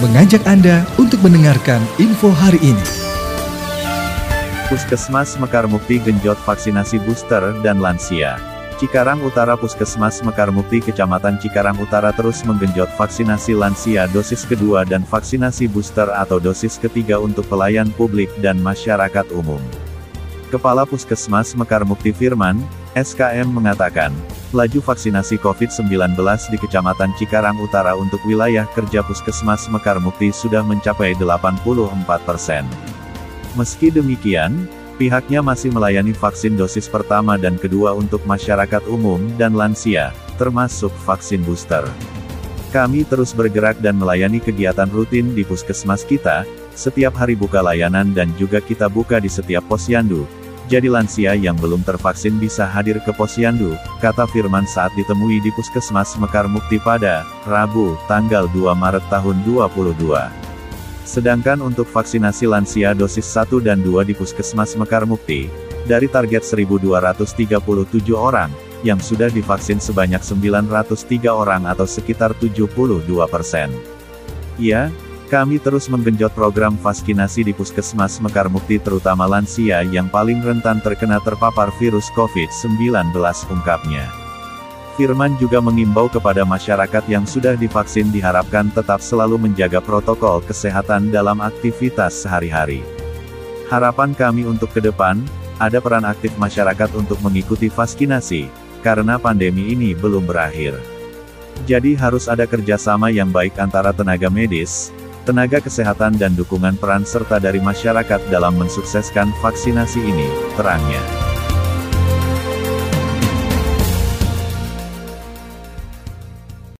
mengajak Anda untuk mendengarkan info hari ini. Puskesmas Mekar Mukti genjot vaksinasi booster dan lansia. Cikarang Utara Puskesmas Mekar Mukti Kecamatan Cikarang Utara terus menggenjot vaksinasi lansia dosis kedua dan vaksinasi booster atau dosis ketiga untuk pelayan publik dan masyarakat umum. Kepala Puskesmas Mekar Mukti Firman, SKM mengatakan, laju vaksinasi COVID-19 di Kecamatan Cikarang Utara untuk wilayah kerja Puskesmas Mekar Mukti sudah mencapai 84 persen. Meski demikian, pihaknya masih melayani vaksin dosis pertama dan kedua untuk masyarakat umum dan lansia, termasuk vaksin booster. Kami terus bergerak dan melayani kegiatan rutin di puskesmas kita, setiap hari buka layanan dan juga kita buka di setiap posyandu, jadi lansia yang belum tervaksin bisa hadir ke posyandu, kata Firman saat ditemui di Puskesmas Mekar Mukti pada Rabu, tanggal 2 Maret tahun 2022. Sedangkan untuk vaksinasi lansia dosis 1 dan 2 di Puskesmas Mekar Mukti, dari target 1.237 orang, yang sudah divaksin sebanyak 903 orang atau sekitar 72 persen. Ya, kami terus menggenjot program vaksinasi di Puskesmas Mekar Mukti terutama lansia yang paling rentan terkena terpapar virus COVID-19 ungkapnya. Firman juga mengimbau kepada masyarakat yang sudah divaksin diharapkan tetap selalu menjaga protokol kesehatan dalam aktivitas sehari-hari. Harapan kami untuk ke depan, ada peran aktif masyarakat untuk mengikuti vaksinasi, karena pandemi ini belum berakhir. Jadi harus ada kerjasama yang baik antara tenaga medis, tenaga kesehatan dan dukungan peran serta dari masyarakat dalam mensukseskan vaksinasi ini, terangnya.